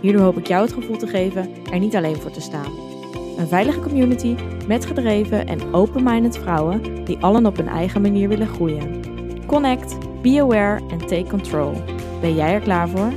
Hierdoor hoop ik jou het gevoel te geven er niet alleen voor te staan. Een veilige community met gedreven en open-minded vrouwen die allen op hun eigen manier willen groeien. Connect, be aware en take control. Ben jij er klaar voor?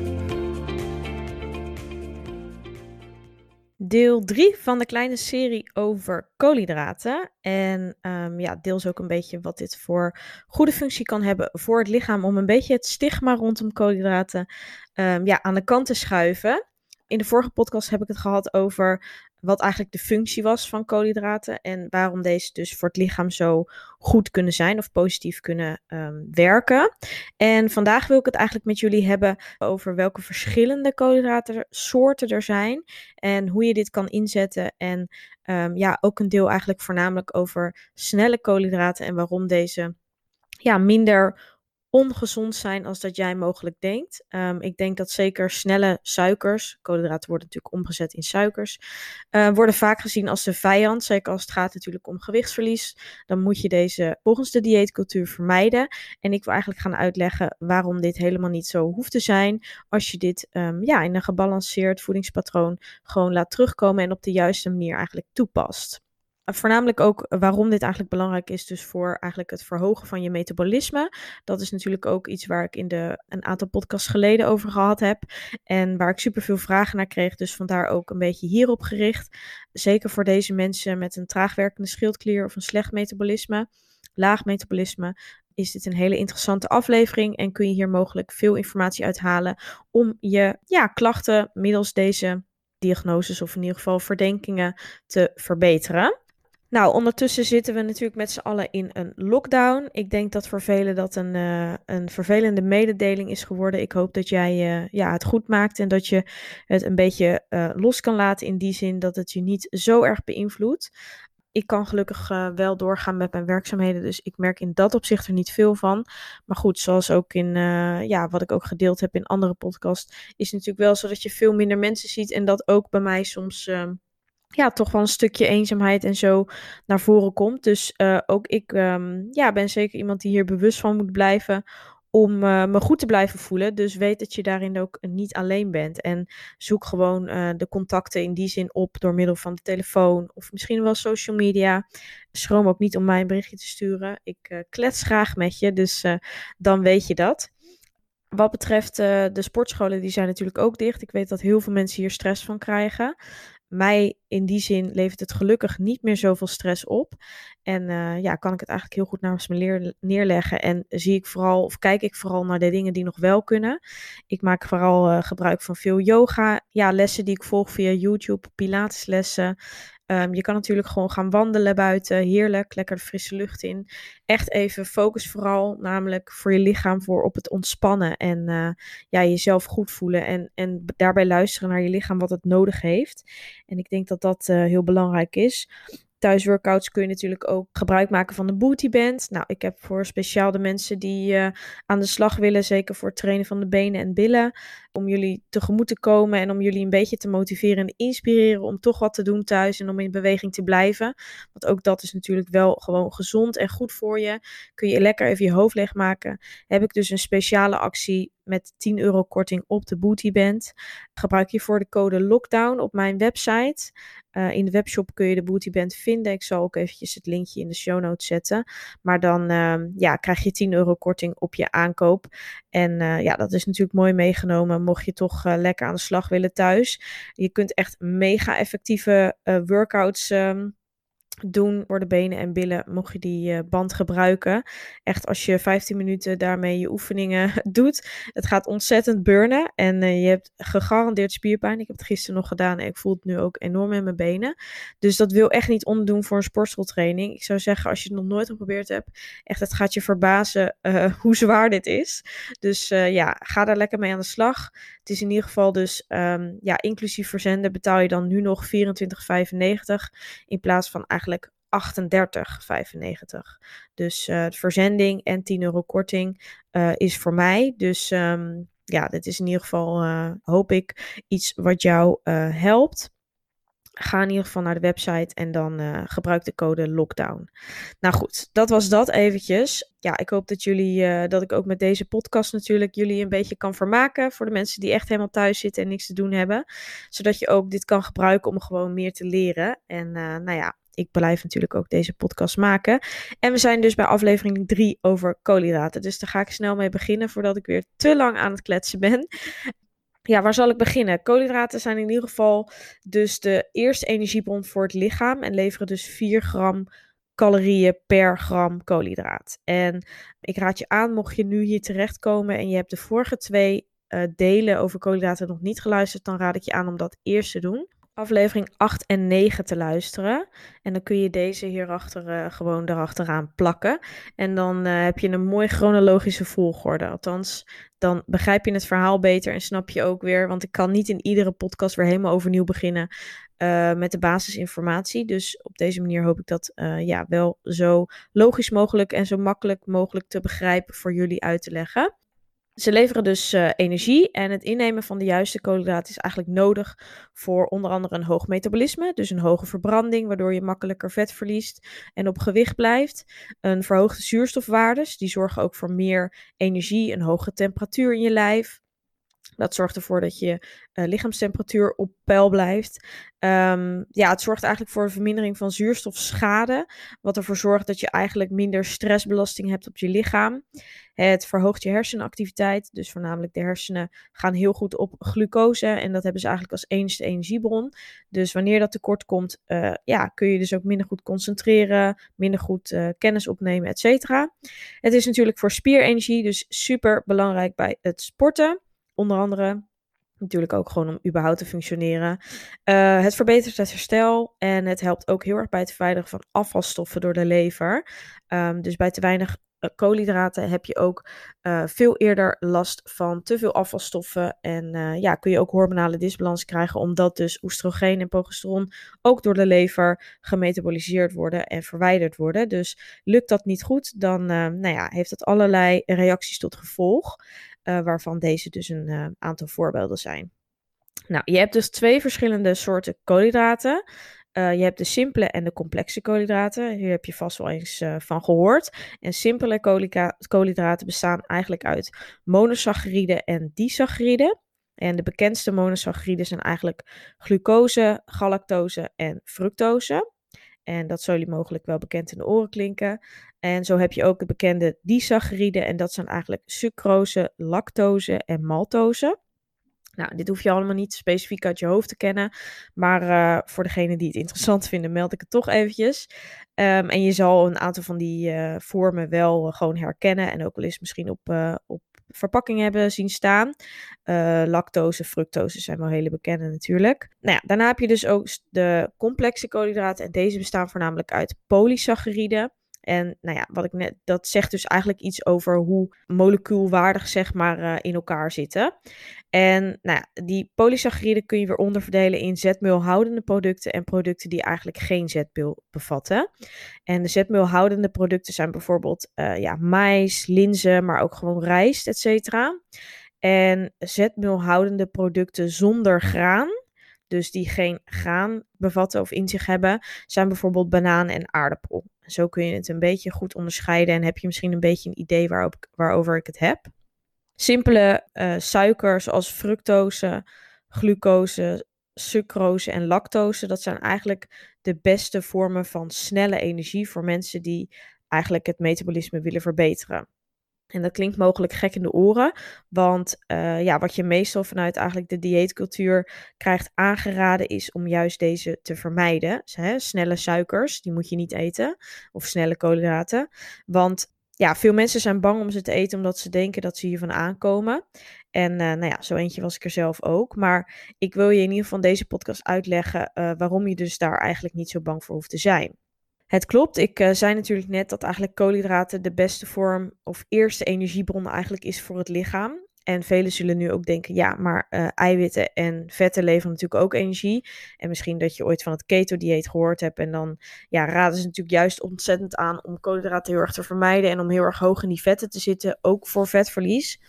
Deel 3 van de kleine serie over koolhydraten. En um, ja, deels ook een beetje wat dit voor goede functie kan hebben voor het lichaam. Om een beetje het stigma rondom koolhydraten um, ja, aan de kant te schuiven in de vorige podcast heb ik het gehad over wat eigenlijk de functie was van koolhydraten en waarom deze dus voor het lichaam zo goed kunnen zijn of positief kunnen um, werken. En vandaag wil ik het eigenlijk met jullie hebben over welke verschillende koolhydratensoorten er zijn en hoe je dit kan inzetten. En um, ja, ook een deel eigenlijk voornamelijk over snelle koolhydraten en waarom deze ja, minder ongezond zijn als dat jij mogelijk denkt. Um, ik denk dat zeker snelle suikers, koolhydraten worden natuurlijk omgezet in suikers, uh, worden vaak gezien als de vijand. Zeker als het gaat natuurlijk om gewichtsverlies. Dan moet je deze volgens de dieetcultuur vermijden. En ik wil eigenlijk gaan uitleggen waarom dit helemaal niet zo hoeft te zijn. Als je dit um, ja, in een gebalanceerd voedingspatroon gewoon laat terugkomen en op de juiste manier eigenlijk toepast voornamelijk ook waarom dit eigenlijk belangrijk is, dus voor eigenlijk het verhogen van je metabolisme. Dat is natuurlijk ook iets waar ik in de, een aantal podcasts geleden over gehad heb. En waar ik superveel vragen naar kreeg. Dus vandaar ook een beetje hierop gericht. Zeker voor deze mensen met een traagwerkende schildklier of een slecht metabolisme, laag metabolisme. Is dit een hele interessante aflevering en kun je hier mogelijk veel informatie uithalen om je ja, klachten middels deze diagnoses of in ieder geval verdenkingen te verbeteren. Nou, ondertussen zitten we natuurlijk met z'n allen in een lockdown. Ik denk dat voor velen dat een, uh, een vervelende mededeling is geworden. Ik hoop dat jij uh, ja, het goed maakt en dat je het een beetje uh, los kan laten in die zin dat het je niet zo erg beïnvloedt. Ik kan gelukkig wel doorgaan met mijn werkzaamheden, dus ik merk in dat opzicht er niet veel van. Maar goed, zoals ook in ja, wat ik ook gedeeld heb in andere podcasts, is natuurlijk wel zo dat je veel minder mensen ziet en dat ook bij mij soms ehm, ja, toch wel een stukje eenzaamheid en zo naar voren komt. Dus uh, ook ik um, ja, ben zeker iemand die hier bewust van moet blijven om uh, me goed te blijven voelen. Dus weet dat je daarin ook niet alleen bent. En zoek gewoon uh, de contacten in die zin op door middel van de telefoon of misschien wel social media. Schroom ook niet om mij een berichtje te sturen. Ik klets graag met je, dus dan weet je dat. Wat betreft de sportscholen, die zijn natuurlijk ook dicht. Ik weet dat heel veel mensen hier stress van krijgen mij in die zin levert het gelukkig niet meer zoveel stress op. En uh, ja, kan ik het eigenlijk heel goed naast me neerleggen. En zie ik vooral, of kijk ik vooral naar de dingen die nog wel kunnen. Ik maak vooral uh, gebruik van veel yoga. Ja, lessen die ik volg via YouTube, pilateslessen. Um, je kan natuurlijk gewoon gaan wandelen buiten. Heerlijk, lekker de frisse lucht in. Echt even focus vooral, namelijk voor je lichaam, voor op het ontspannen. En uh, ja, jezelf goed voelen. En, en daarbij luisteren naar je lichaam wat het nodig heeft. En ik denk dat dat uh, heel belangrijk is thuisworkouts kun je natuurlijk ook gebruik maken van de Booty Band. Nou, ik heb voor speciaal de mensen die uh, aan de slag willen, zeker voor het trainen van de benen en billen, om jullie tegemoet te komen en om jullie een beetje te motiveren en inspireren om toch wat te doen thuis en om in beweging te blijven. Want ook dat is natuurlijk wel gewoon gezond en goed voor je. Kun je lekker even je hoofd leegmaken. Heb ik dus een speciale actie met 10 euro korting op de Booty Band. Gebruik hiervoor de code LOCKDOWN op mijn website. Uh, in de webshop kun je de Booty Band vinden. Ik zal ook eventjes het linkje in de show notes zetten. Maar dan uh, ja, krijg je 10 euro korting op je aankoop. En uh, ja, dat is natuurlijk mooi meegenomen. Mocht je toch lekker aan de slag willen thuis. Je kunt echt mega effectieve workouts um, doen voor de benen en billen, mocht je die uh, band gebruiken. Echt als je 15 minuten daarmee je oefeningen doet. Het gaat ontzettend burnen en uh, je hebt gegarandeerd spierpijn. Ik heb het gisteren nog gedaan en ik voel het nu ook enorm in mijn benen. Dus dat wil echt niet onderdoen voor een sportschooltraining. Ik zou zeggen, als je het nog nooit geprobeerd hebt, echt het gaat je verbazen uh, hoe zwaar dit is. Dus ja, ga daar lekker mee aan de slag. Het is in ieder geval dus, um, ja, inclusief verzenden betaal je dan nu nog 24,95 in plaats van eigenlijk 38,95. Dus uh, verzending en 10 euro korting uh, is voor mij. Dus um, ja, dit is in ieder geval, uh, hoop ik, iets wat jou helpt. Ga in ieder geval naar de website en dan gebruik de code lockdown. Nou goed, dat was dat eventjes. Ja, ik hoop dat jullie, dat ik ook met deze podcast natuurlijk jullie een beetje kan vermaken. Voor de mensen die echt helemaal thuis zitten en niks te doen hebben. Zodat je ook dit kan gebruiken om gewoon meer te leren. En nou ja, ik blijf natuurlijk ook deze podcast maken. En we zijn dus bij aflevering 3 over koolhydraten. Dus daar ga ik snel mee beginnen voordat ik weer te lang aan het kletsen ben. Ja, waar zal ik beginnen? Koolhydraten zijn in ieder geval dus de eerste energiebron voor het lichaam en leveren dus 4 gram calorieën per gram koolhydraat. En ik raad je aan, mocht je nu hier terechtkomen en je hebt de vorige twee uh, delen over koolhydraten nog niet geluisterd, dan raad ik je aan om dat eerst te doen aflevering 8 en 9 te luisteren. En dan kun je deze hierachter uh, gewoon erachteraan plakken. En dan uh, heb je een mooi chronologische volgorde. Althans, dan begrijp je het verhaal beter en snap je ook weer. Want ik kan niet in iedere podcast weer helemaal overnieuw beginnen uh, met de basisinformatie. Dus op deze manier hoop ik dat ja, wel zo logisch mogelijk en zo makkelijk mogelijk te begrijpen voor jullie uit te leggen. Ze leveren dus uh, energie en het innemen van de juiste koolhydraten is eigenlijk nodig voor onder andere een hoog metabolisme, dus een hoge verbranding, waardoor je makkelijker vet verliest en op gewicht blijft. Een verhoogde zuurstofwaardes, die zorgen ook voor meer energie, een hoge temperatuur in je lijf. Dat zorgt ervoor dat je uh, lichaamstemperatuur op peil blijft. Um, ja, het zorgt eigenlijk voor een vermindering van zuurstofschade. Wat ervoor zorgt dat je eigenlijk minder stressbelasting hebt op je lichaam. Het verhoogt je hersenactiviteit. Dus voornamelijk de hersenen gaan heel goed op glucose. En dat hebben ze eigenlijk als enige energiebron. Dus wanneer dat tekort komt, uh, ja, kun je dus ook minder goed concentreren. Minder goed uh, kennis opnemen, et cetera. Het is natuurlijk voor spierenergie dus super belangrijk bij het sporten. Onder andere natuurlijk ook gewoon om überhaupt te functioneren. Uh, het verbetert het herstel en het helpt ook heel erg bij het verwijderen van afvalstoffen door de lever. Um, dus bij te weinig uh, koolhydraten heb je ook uh, veel eerder last van te veel afvalstoffen. En ja, kun je ook hormonale disbalans krijgen, omdat dus oestrogeen en progesteron ook door de lever gemetaboliseerd worden en verwijderd worden. Dus lukt dat niet goed, dan nou ja, heeft dat allerlei reacties tot gevolg. Uh, waarvan deze dus een uh, aantal voorbeelden zijn. Nou, je hebt dus twee verschillende soorten koolhydraten. Uh, je hebt de simpele en de complexe koolhydraten. Hier heb je vast wel eens van gehoord. En simpele koolhydraten bestaan eigenlijk uit monosacchariden en disacchariden. En de bekendste monosacchariden zijn eigenlijk glucose, galactose en fructose. En dat zullen jullie mogelijk wel bekend in de oren klinken. En zo heb je ook de bekende disacchariden. En dat zijn eigenlijk sucrose, lactose en maltose. Nou, dit hoef je allemaal niet specifiek uit je hoofd te kennen. Maar uh, voor degenen die het interessant vinden, meld ik het toch eventjes. Um, en je zal een aantal van die uh, vormen wel uh, gewoon herkennen. En ook wel eens misschien op, op verpakking hebben zien staan. lactose, fructose zijn wel hele bekende natuurlijk. Nou ja, daarna heb je dus ook de complexe koolhydraten. En deze bestaan voornamelijk uit polysacchariden. En nou ja, wat ik net, dat zegt dus eigenlijk iets over hoe molecuulwaardig zeg maar uh, in elkaar zitten. En nou ja, die polysacchariden kun je weer onderverdelen in zetmeelhoudende producten en producten die eigenlijk geen zetmeel bevatten. En de zetmeelhoudende producten zijn bijvoorbeeld uh, ja, mais, linzen, maar ook gewoon rijst, et cetera. En zetmeelhoudende producten zonder graan, dus die geen graan bevatten of in zich hebben, zijn bijvoorbeeld banaan en aardappel. Zo kun je het een beetje goed onderscheiden en heb je misschien een beetje een idee waarover ik het heb. Simpele uh, suikers zoals fructose, glucose, sucrose en lactose, dat zijn eigenlijk de beste vormen van snelle energie voor mensen die eigenlijk het metabolisme willen verbeteren. En dat klinkt mogelijk gek in de oren, want uh, ja, wat je meestal vanuit eigenlijk de dieetcultuur krijgt aangeraden is om juist deze te vermijden. Hè, snelle suikers, die moet je niet eten, of snelle koolhydraten. Want ja, veel mensen zijn bang om ze te eten omdat ze denken dat ze hiervan aankomen. En uh, nou ja, zo eentje was ik er zelf ook. Maar ik wil je in ieder geval deze podcast uitleggen uh, waarom je dus daar eigenlijk niet zo bang voor hoeft te zijn. Het klopt, ik uh, zei natuurlijk net dat eigenlijk koolhydraten de beste vorm of eerste energiebron eigenlijk is voor het lichaam. En velen zullen nu ook denken, ja, maar uh, eiwitten en vetten leveren natuurlijk ook energie. En misschien dat je ooit van het keto-dieet gehoord hebt. En dan ja, raden ze natuurlijk juist ontzettend aan om koolhydraten heel erg te vermijden. En om heel erg hoog in die vetten te zitten, ook voor vetverlies.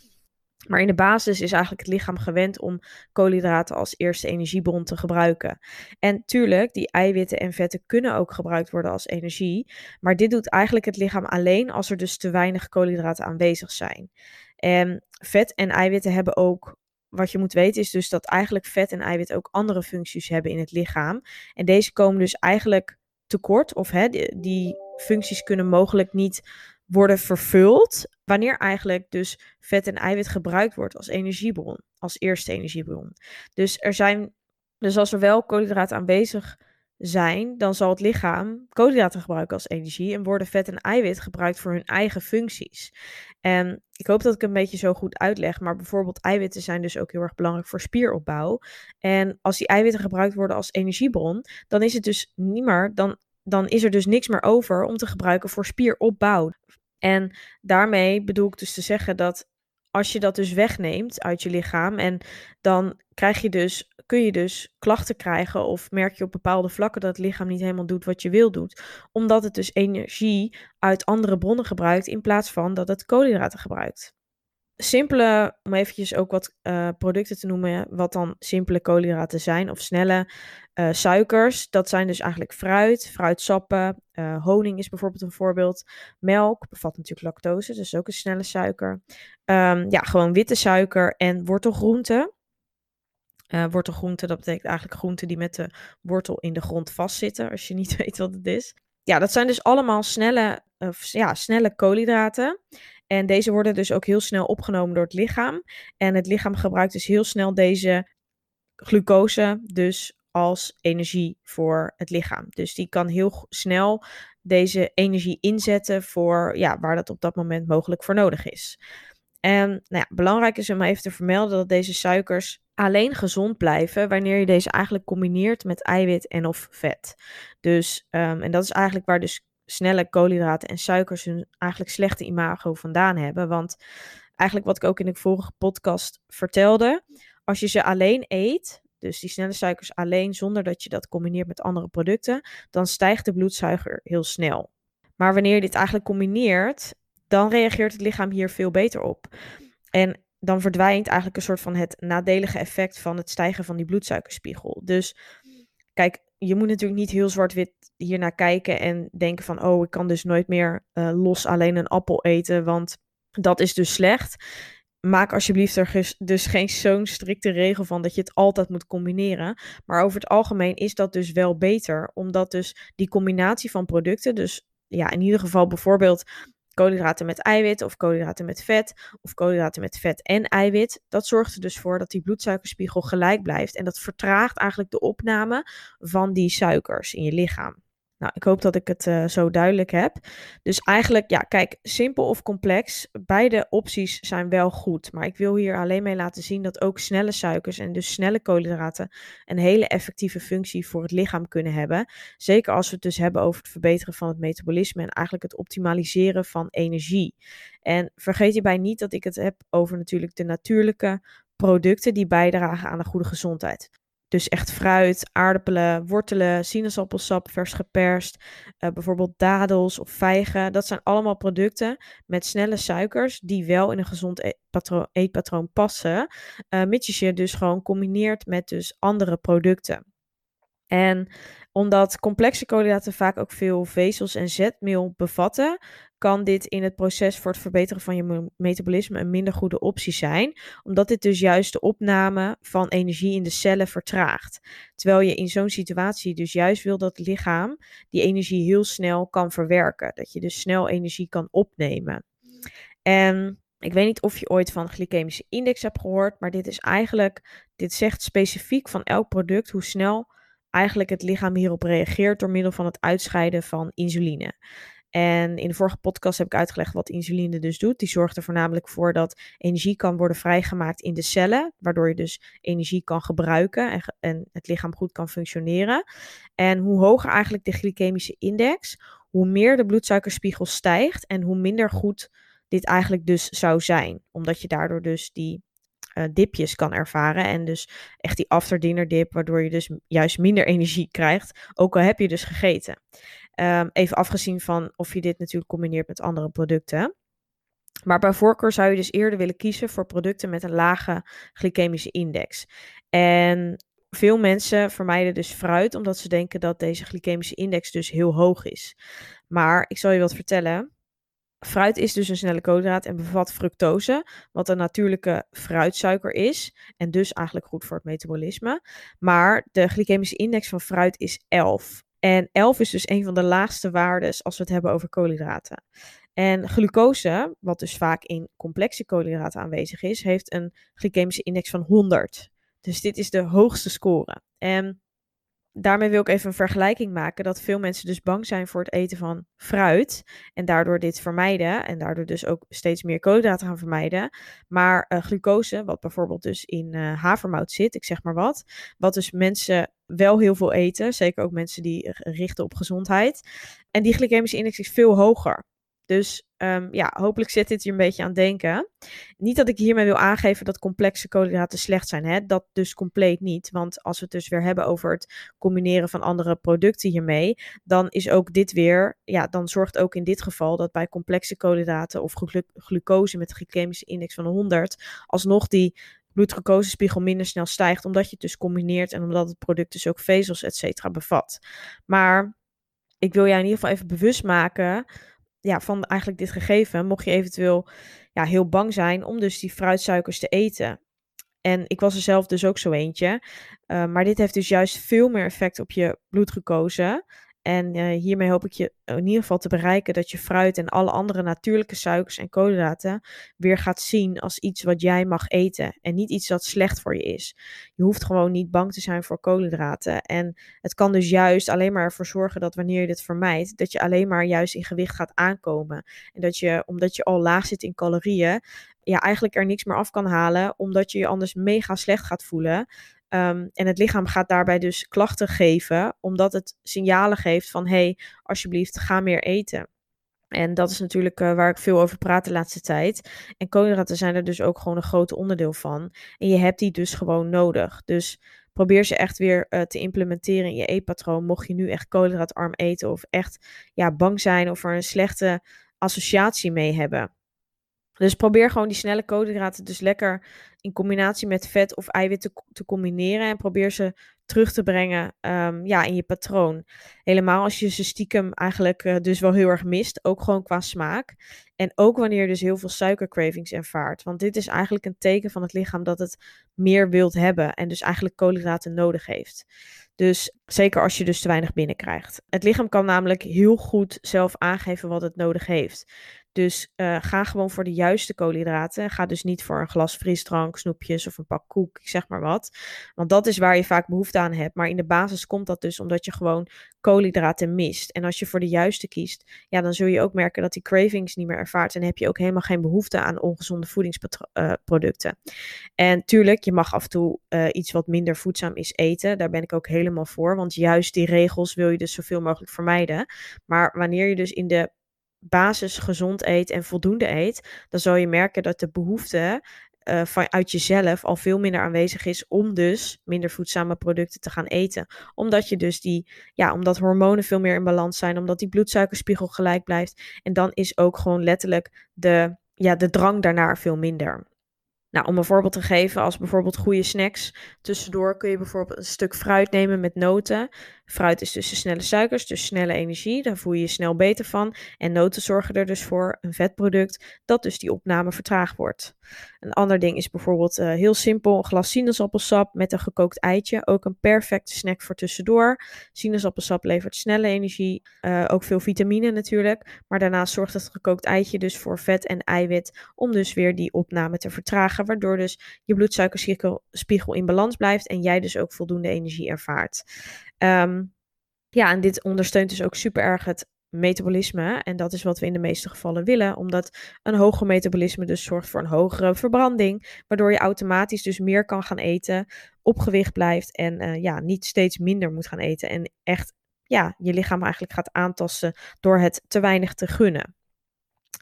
Maar in de basis is eigenlijk het lichaam gewend om koolhydraten als eerste energiebron te gebruiken. En tuurlijk, die eiwitten en vetten kunnen ook gebruikt worden als energie. Maar dit doet eigenlijk het lichaam alleen als er dus te weinig koolhydraten aanwezig zijn. En vet en eiwitten hebben ook. Wat je moet weten is dus dat eigenlijk vet en eiwit ook andere functies hebben in het lichaam. En deze komen dus eigenlijk tekort. Of hè, die, functies kunnen mogelijk niet worden vervuld wanneer eigenlijk dus vet en eiwit gebruikt wordt als energiebron, als eerste energiebron. Dus er zijn, dus als er wel koolhydraten aanwezig zijn, dan zal het lichaam koolhydraten gebruiken als energie en worden vet en eiwit gebruikt voor hun eigen functies. En ik hoop dat ik een beetje zo goed uitleg, maar bijvoorbeeld eiwitten zijn dus ook heel erg belangrijk voor spieropbouw. En als die eiwitten gebruikt worden als energiebron, dan is het dus niet meer, dan, dan is er dus niks meer over om te gebruiken voor spieropbouw. En daarmee bedoel ik dus te zeggen dat als je dat dus wegneemt uit je lichaam en dan krijg je dus, kun je dus klachten krijgen of merk je op bepaalde vlakken dat het lichaam niet helemaal doet wat je wil doet, omdat het dus energie uit andere bronnen gebruikt in plaats van dat het koolhydraten gebruikt simpele, om eventjes ook wat uh, producten te noemen, wat dan simpele koolhydraten zijn of snelle uh, suikers. Dat zijn dus eigenlijk fruit, fruitsappen, uh, honing is bijvoorbeeld een voorbeeld. Melk bevat natuurlijk lactose, dus ook een snelle suiker. Um, ja, gewoon witte suiker en wortelgroenten. wortelgroenten, dat betekent eigenlijk groenten die met de wortel in de grond vastzitten, als je niet weet wat het is. Ja, dat zijn dus allemaal snelle, ja, snelle koolhydraten. En deze worden dus ook heel snel opgenomen door het lichaam. En het lichaam gebruikt dus heel snel deze glucose dus als energie voor het lichaam. Dus die kan heel snel deze energie inzetten voor ja, waar dat op dat moment mogelijk voor nodig is. En nou ja, belangrijk is om even te vermelden dat deze suikers alleen gezond blijven wanneer je deze eigenlijk combineert met eiwit en of vet. Dus, um, en dat is eigenlijk waar dus snelle koolhydraten en suikers hun eigenlijk slechte imago vandaan hebben. Want eigenlijk wat ik ook in de vorige podcast vertelde, als je ze alleen eet, dus die snelle suikers alleen zonder dat je dat combineert met andere producten, dan stijgt de bloedsuiker heel snel. Maar wanneer je dit eigenlijk combineert, dan reageert het lichaam hier veel beter op. En dan verdwijnt eigenlijk een soort van het nadelige effect van het stijgen van die bloedsuikerspiegel. Dus kijk, je moet natuurlijk niet heel zwart-wit hiernaar kijken en denken van, oh, ik kan dus nooit meer uh, los alleen een appel eten, want dat is dus slecht. Maak alsjeblieft er dus geen zo'n strikte regel van dat je het altijd moet combineren. Maar over het algemeen is dat dus wel beter, omdat dus die combinatie van producten, dus ja, in ieder geval bijvoorbeeld koolhydraten met eiwit of koolhydraten met vet of koolhydraten met vet en eiwit. Dat zorgt er dus voor dat die bloedsuikerspiegel gelijk blijft en dat vertraagt eigenlijk de opname van die suikers in je lichaam. Nou, ik hoop dat ik het uh, zo duidelijk heb. Dus eigenlijk, ja, kijk, simpel of complex, beide opties zijn wel goed. Maar ik wil hier alleen mee laten zien dat ook snelle suikers en dus snelle koolhydraten een hele effectieve functie voor het lichaam kunnen hebben. Zeker als we het dus hebben over het verbeteren van het metabolisme en eigenlijk het optimaliseren van energie. En vergeet hierbij niet dat ik het heb over natuurlijk de natuurlijke producten die bijdragen aan een goede gezondheid. Dus echt fruit, aardappelen, wortelen, sinaasappelsap, vers geperst, uh, bijvoorbeeld dadels of vijgen. Dat zijn allemaal producten met snelle suikers die wel in een gezond eetpatroon, eetpatroon passen, uh, mits je dus gewoon combineert met dus andere producten. En omdat complexe koolhydraten vaak ook veel vezels en zetmeel bevatten, kan dit in het proces voor het verbeteren van je metabolisme een minder goede optie zijn, omdat dit dus juist de opname van energie in de cellen vertraagt. Terwijl je in zo'n situatie dus juist wil dat het lichaam die energie heel snel kan verwerken, dat je dus snel energie kan opnemen. En ik weet niet of je ooit van glycemische index hebt gehoord, maar dit is eigenlijk, dit zegt specifiek van elk product hoe snel eigenlijk het lichaam hierop reageert door middel van het uitscheiden van insuline. En in de vorige podcast heb ik uitgelegd wat insuline dus doet. Die zorgt er voornamelijk voor dat energie kan worden vrijgemaakt in de cellen, waardoor je dus energie kan gebruiken en, en het lichaam goed kan functioneren. En hoe hoger eigenlijk de glycemische index, hoe meer de bloedsuikerspiegel stijgt en hoe minder goed dit eigenlijk dus zou zijn. Omdat je daardoor dus die uh, dipjes kan ervaren. En dus echt die afterdinner dip, waardoor je dus juist minder energie krijgt. Ook al heb je dus gegeten. Um, even afgezien van of je dit natuurlijk combineert met andere producten. Maar bij voorkeur zou je dus eerder willen kiezen voor producten met een lage glycemische index. En veel mensen vermijden dus fruit omdat ze denken dat deze glycemische index dus heel hoog is. Maar ik zal je wat vertellen. Fruit is dus een snelle koolhydraat en bevat fructose, wat een natuurlijke fruitsuiker is en dus eigenlijk goed voor het metabolisme. Maar de glycemische index van fruit is 11. En 11 is dus een van de laagste waarden als we het hebben over koolhydraten. En glucose, wat dus vaak in complexe koolhydraten aanwezig is, heeft een glycemische index van 100. Dus dit is de hoogste score. En daarmee wil ik even een vergelijking maken dat veel mensen dus bang zijn voor het eten van fruit en daardoor dit vermijden en daardoor dus ook steeds meer koolhydraten gaan vermijden. Maar uh, glucose, wat bijvoorbeeld dus in uh, havermout zit, ik zeg maar wat, wat dus mensen wel heel veel eten, zeker ook mensen die richten op gezondheid. En die glycemische index is veel hoger. Dus um, ja, hopelijk zet dit je een beetje aan denken. Niet dat ik hiermee wil aangeven dat complexe koolhydraten slecht zijn. Hè? Dat dus compleet niet. Want als we het dus weer hebben over het combineren van andere producten hiermee, dan is ook dit weer, ja, dan zorgt ook in dit geval dat bij complexe koolhydraten of glu glucose met een glycemische index van 100, alsnog die bloedglucosespiegel minder snel stijgt, omdat je het dus combineert en omdat het product dus ook vezels, et cetera, bevat. Maar ik wil jij in ieder geval even bewust maken ja, van eigenlijk dit gegeven, mocht je eventueel ja, heel bang zijn om dus die fruitsuikers te eten. En ik was er zelf dus ook zo eentje. Uh, maar dit heeft dus juist veel meer effect op je bloedglucose. En uh, hiermee hoop ik je in ieder geval te bereiken dat je fruit en alle andere natuurlijke suikers en koolhydraten weer gaat zien als iets wat jij mag eten en niet iets dat slecht voor je is. Je hoeft gewoon niet bang te zijn voor koolhydraten. En het kan dus juist alleen maar ervoor zorgen dat wanneer je dit vermijdt, dat je alleen maar juist in gewicht gaat aankomen. En dat je, omdat je al laag zit in calorieën, ja, eigenlijk er niks meer af kan halen, omdat je je anders mega slecht gaat voelen. Um, en het lichaam gaat daarbij dus klachten geven, omdat het signalen geeft van hé, hey, alsjeblieft, ga meer eten. En dat is natuurlijk uh, waar ik veel over praat de laatste tijd. En koolhydraten zijn er dus ook gewoon een groot onderdeel van. En je hebt die dus gewoon nodig. Dus probeer ze echt weer uh, te implementeren in je eetpatroon. Mocht je nu echt koolhydraatarm eten of echt ja, bang zijn of er een slechte associatie mee hebben. Dus probeer gewoon die snelle koolhydraten dus lekker in combinatie met vet of eiwit te, combineren. En probeer ze terug te brengen um, ja, in je patroon. Helemaal als je ze stiekem eigenlijk uh, dus wel heel erg mist. Ook gewoon qua smaak. En ook wanneer je dus heel veel suikercravings ervaart. Want dit is eigenlijk een teken van het lichaam dat het meer wilt hebben. En dus eigenlijk koolhydraten nodig heeft. Dus zeker als je dus te weinig binnenkrijgt. Het lichaam kan namelijk heel goed zelf aangeven wat het nodig heeft. Dus uh, ga gewoon voor de juiste koolhydraten. Ga dus niet voor een glas frisdrank, snoepjes of een pak koek, zeg maar wat. Want dat is waar je vaak behoefte aan hebt. Maar in de basis komt dat dus omdat je gewoon koolhydraten mist. En als je voor de juiste kiest, ja, dan zul je ook merken dat die cravings niet meer ervaart. En heb je ook helemaal geen behoefte aan ongezonde voedingsproducten. Uh, en tuurlijk, je mag af en toe uh, iets wat minder voedzaam is eten. Daar ben ik ook helemaal voor. Want juist die regels wil je dus zoveel mogelijk vermijden. Maar wanneer je dus in de basis gezond eet en voldoende eet, dan zal je merken dat de behoefte uh, vanuit jezelf al veel minder aanwezig is om dus minder voedzame producten te gaan eten. Omdat je dus die, ja, omdat hormonen veel meer in balans zijn, omdat die bloedsuikerspiegel gelijk blijft. En dan is ook gewoon letterlijk de, ja, de drang daarnaar veel minder. Nou, om een voorbeeld te geven, als bijvoorbeeld goede snacks. Tussendoor kun je bijvoorbeeld een stuk fruit nemen met noten. Fruit is dus de snelle suikers, dus snelle energie. Daar voel je je snel beter van. En noten zorgen er dus voor, een vetproduct, dat dus die opname vertraagd wordt. Een ander ding is bijvoorbeeld uh, heel simpel, een glas sinaasappelsap met een gekookt eitje. Ook een perfecte snack voor tussendoor. Sinaasappelsap levert snelle energie, uh, ook veel vitamine natuurlijk. Maar daarnaast zorgt het gekookt eitje dus voor vet en eiwit om dus weer die opname te vertragen. Waardoor dus je bloedsuikerspiegel in balans blijft en jij dus ook voldoende energie ervaart. Um, ja, en dit ondersteunt dus ook super erg het metabolisme. En dat is wat we in de meeste gevallen willen, omdat een hoger metabolisme dus zorgt voor een hogere verbranding, waardoor je automatisch dus meer kan gaan eten, op gewicht blijft en uh, ja, niet steeds minder moet gaan eten. En echt ja, je lichaam eigenlijk gaat aantasten door het te weinig te gunnen.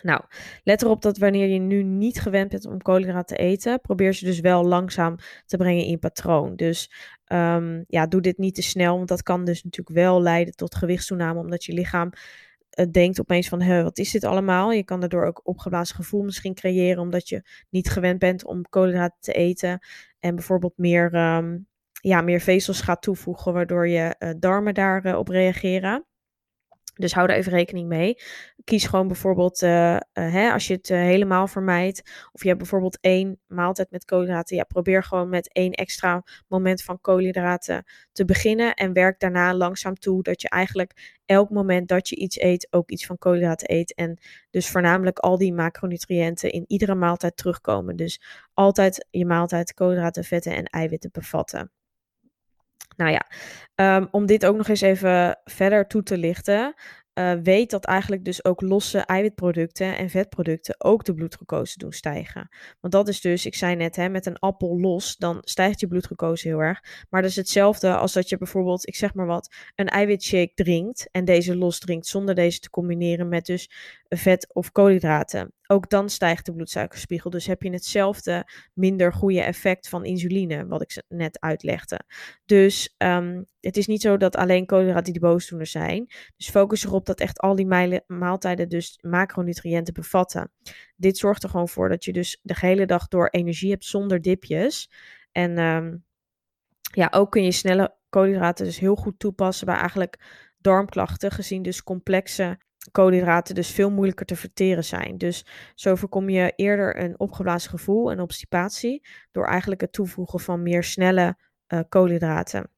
Nou, let erop dat wanneer je nu niet gewend bent om koolhydraten te eten, probeer ze dus wel langzaam te brengen in je patroon. Dus um, ja, doe dit niet te snel, want dat kan dus natuurlijk wel leiden tot gewichtstoename, omdat je lichaam uh, denkt opeens van, wat is dit allemaal? Je kan daardoor ook opgeblazen gevoel misschien creëren, omdat je niet gewend bent om koolhydraten te eten en bijvoorbeeld meer, um, ja, meer vezels gaat toevoegen, waardoor je uh, darmen daarop reageren. Dus hou er even rekening mee. Kies gewoon bijvoorbeeld, uh, uh, hè, als je het uh, helemaal vermijdt, of je hebt bijvoorbeeld één maaltijd met koolhydraten, ja, probeer gewoon met één extra moment van koolhydraten te beginnen en werk daarna langzaam toe dat je eigenlijk elk moment dat je iets eet ook iets van koolhydraten eet en dus voornamelijk al die macronutriënten in iedere maaltijd terugkomen. Dus altijd je maaltijd koolhydraten, vetten en eiwitten bevatten. Nou ja, um, om dit ook nog eens even verder toe te lichten. Uh, weet dat eigenlijk dus ook losse eiwitproducten en vetproducten ook de bloedglucose doen stijgen. Want dat is dus, ik zei net, hè, met een appel los, dan stijgt je bloedglucose heel erg. Maar dat is hetzelfde als dat je bijvoorbeeld, ik zeg maar wat, een eiwitshake drinkt en deze los drinkt zonder deze te combineren met dus vet of koolhydraten. Ook dan stijgt de bloedsuikerspiegel. Dus heb je hetzelfde minder goede effect van insuline, wat ik net uitlegde. Dus um, het is niet zo dat alleen koolhydraten die boosdoener zijn. Dus focus erop dat echt al die maaltijden dus macronutriënten bevatten. Dit zorgt er gewoon voor dat je dus de hele dag door energie hebt zonder dipjes. En um, ja, ook kun je snelle koolhydraten dus heel goed toepassen bij eigenlijk darmklachten, gezien dus complexe koolhydraten dus veel moeilijker te verteren zijn. Dus zo voorkom je eerder een opgeblazen gevoel en obstipatie door eigenlijk het toevoegen van meer snelle uh, koolhydraten.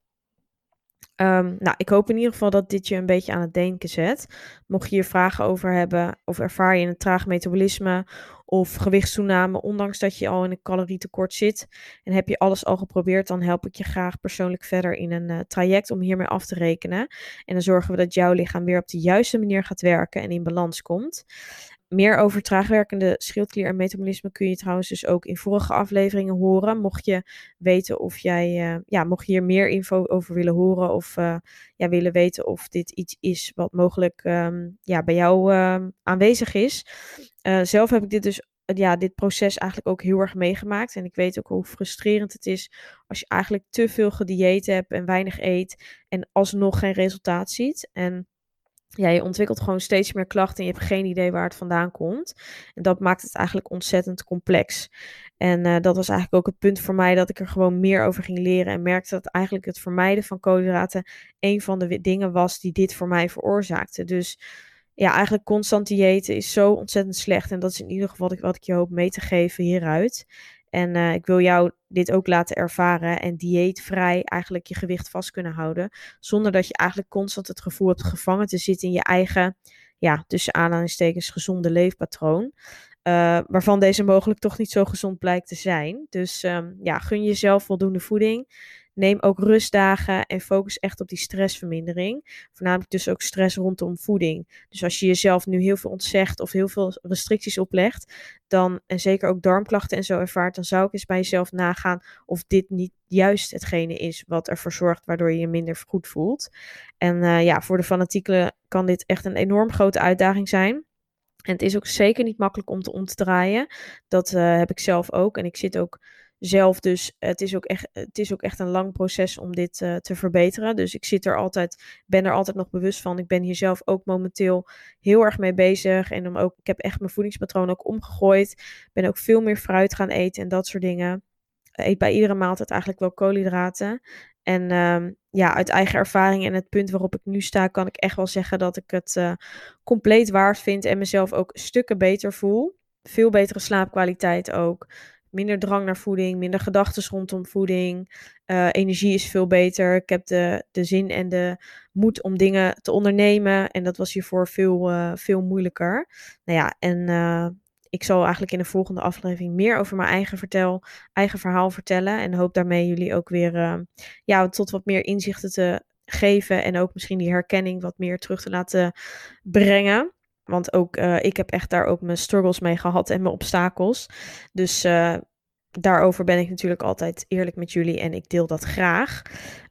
Um, nou, ik hoop in ieder geval dat dit je een beetje aan het denken zet. Mocht je hier vragen over hebben, of ervaar je een traag metabolisme of gewichtstoename, ondanks dat je al in een calorietekort zit en heb je alles al geprobeerd, dan help ik je graag persoonlijk verder in een uh, traject om hiermee af te rekenen. En dan zorgen we dat jouw lichaam weer op de juiste manier gaat werken en in balans komt. Meer over traagwerkende schildklier en metabolisme kun je trouwens dus ook in vorige afleveringen horen. Mocht je weten of jij, uh, ja, mocht je hier meer info over willen horen of uh, ja, willen weten of dit iets is wat mogelijk um, ja, bij jou uh, aanwezig is. Uh, zelf heb ik dit dus ja, dit proces eigenlijk ook heel erg meegemaakt. En ik weet ook hoe frustrerend het is als je eigenlijk te veel gedieet hebt en weinig eet en alsnog geen resultaat ziet. En ja, je ontwikkelt gewoon steeds meer klachten en je hebt geen idee waar het vandaan komt. En dat maakt het eigenlijk ontzettend complex. En uh, dat was eigenlijk ook het punt voor mij dat ik er gewoon meer over ging leren en merkte dat eigenlijk het vermijden van koolhydraten een van de dingen was die dit voor mij veroorzaakte. Dus ja, eigenlijk constant diëten is zo ontzettend slecht. En dat is in ieder geval wat ik, wat ik je hoop mee te geven hieruit. En uh, ik wil jou dit ook laten ervaren en dieetvrij eigenlijk je gewicht vast kunnen houden. Zonder dat je eigenlijk constant het gevoel hebt gevangen te zitten in je eigen, ja, tussen aanhalingstekens gezonde leefpatroon. Uh, waarvan deze mogelijk toch niet zo gezond blijkt te zijn. Dus um, ja, gun jezelf voldoende voeding. Neem ook rustdagen en focus echt op die stressvermindering. Voornamelijk dus ook stress rondom voeding. Dus als je jezelf nu heel veel ontzegt of heel veel restricties oplegt, dan, en zeker ook darmklachten en zo ervaart, dan zou ik eens bij jezelf nagaan of dit niet juist hetgene is wat ervoor zorgt waardoor je je minder goed voelt. En uh, ja, voor de fanatieken kan dit echt een enorm grote uitdaging zijn. En het is ook zeker niet makkelijk om te om te draaien. Dat uh, heb ik zelf ook. En ik zit ook zelf. Dus het is ook echt, het is ook echt een lang proces om dit uh, te verbeteren. Dus ik zit er altijd, ben er altijd nog bewust van. Ik ben hier zelf ook momenteel heel erg mee bezig. En dan ook, ik heb echt mijn voedingspatroon ook omgegooid. Ben ook veel meer fruit gaan eten en dat soort dingen. Eet bij iedere maaltijd eigenlijk wel koolhydraten. En um, ja, uit eigen ervaring en het punt waarop ik nu sta, kan ik echt wel zeggen dat ik het uh, compleet waard vind en mezelf ook stukken beter voel. Veel betere slaapkwaliteit ook minder drang naar voeding, minder gedachten rondom voeding. Uh, energie is veel beter. Ik heb de, de zin en de moed om dingen te ondernemen. En dat was hiervoor veel, uh, veel moeilijker. Nou ja, en uh, ik zal eigenlijk in de volgende aflevering meer over mijn eigen, vertel, eigen verhaal vertellen. En hoop daarmee jullie ook weer ja, tot wat meer inzichten te geven. En ook misschien die herkenning wat meer terug te laten brengen. Want ook uh, ik heb echt daar ook mijn struggles mee gehad en mijn obstakels. Dus uh, daarover ben ik natuurlijk altijd eerlijk met jullie en ik deel dat graag.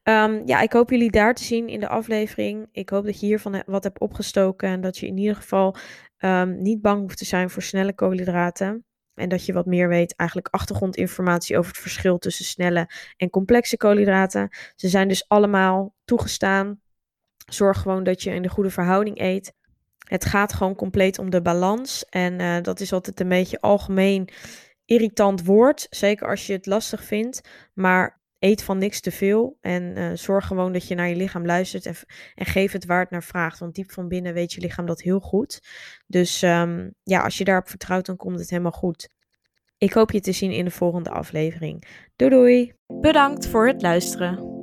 Ehm, ja, ik hoop jullie daar te zien in de aflevering. Ik hoop dat je hiervan wat hebt opgestoken en dat je in ieder geval ehm, niet bang hoeft te zijn voor snelle koolhydraten. En dat je wat meer weet, eigenlijk achtergrondinformatie over het verschil tussen snelle en complexe koolhydraten. Ze zijn dus allemaal toegestaan. Zorg gewoon dat je in de goede verhouding eet. Het gaat gewoon compleet om de balans. En uh, dat is altijd een beetje algemeen irritant woord. Zeker als je het lastig vindt. Maar eet van niks te veel. En uh, zorg gewoon dat je naar je lichaam luistert. En, en, geef het waar het naar vraagt. Want diep van binnen weet je lichaam dat heel goed. Dus um, ja, als je daarop vertrouwt, dan komt het helemaal goed. Ik hoop je te zien in de volgende aflevering. Doei doei! Bedankt voor het luisteren.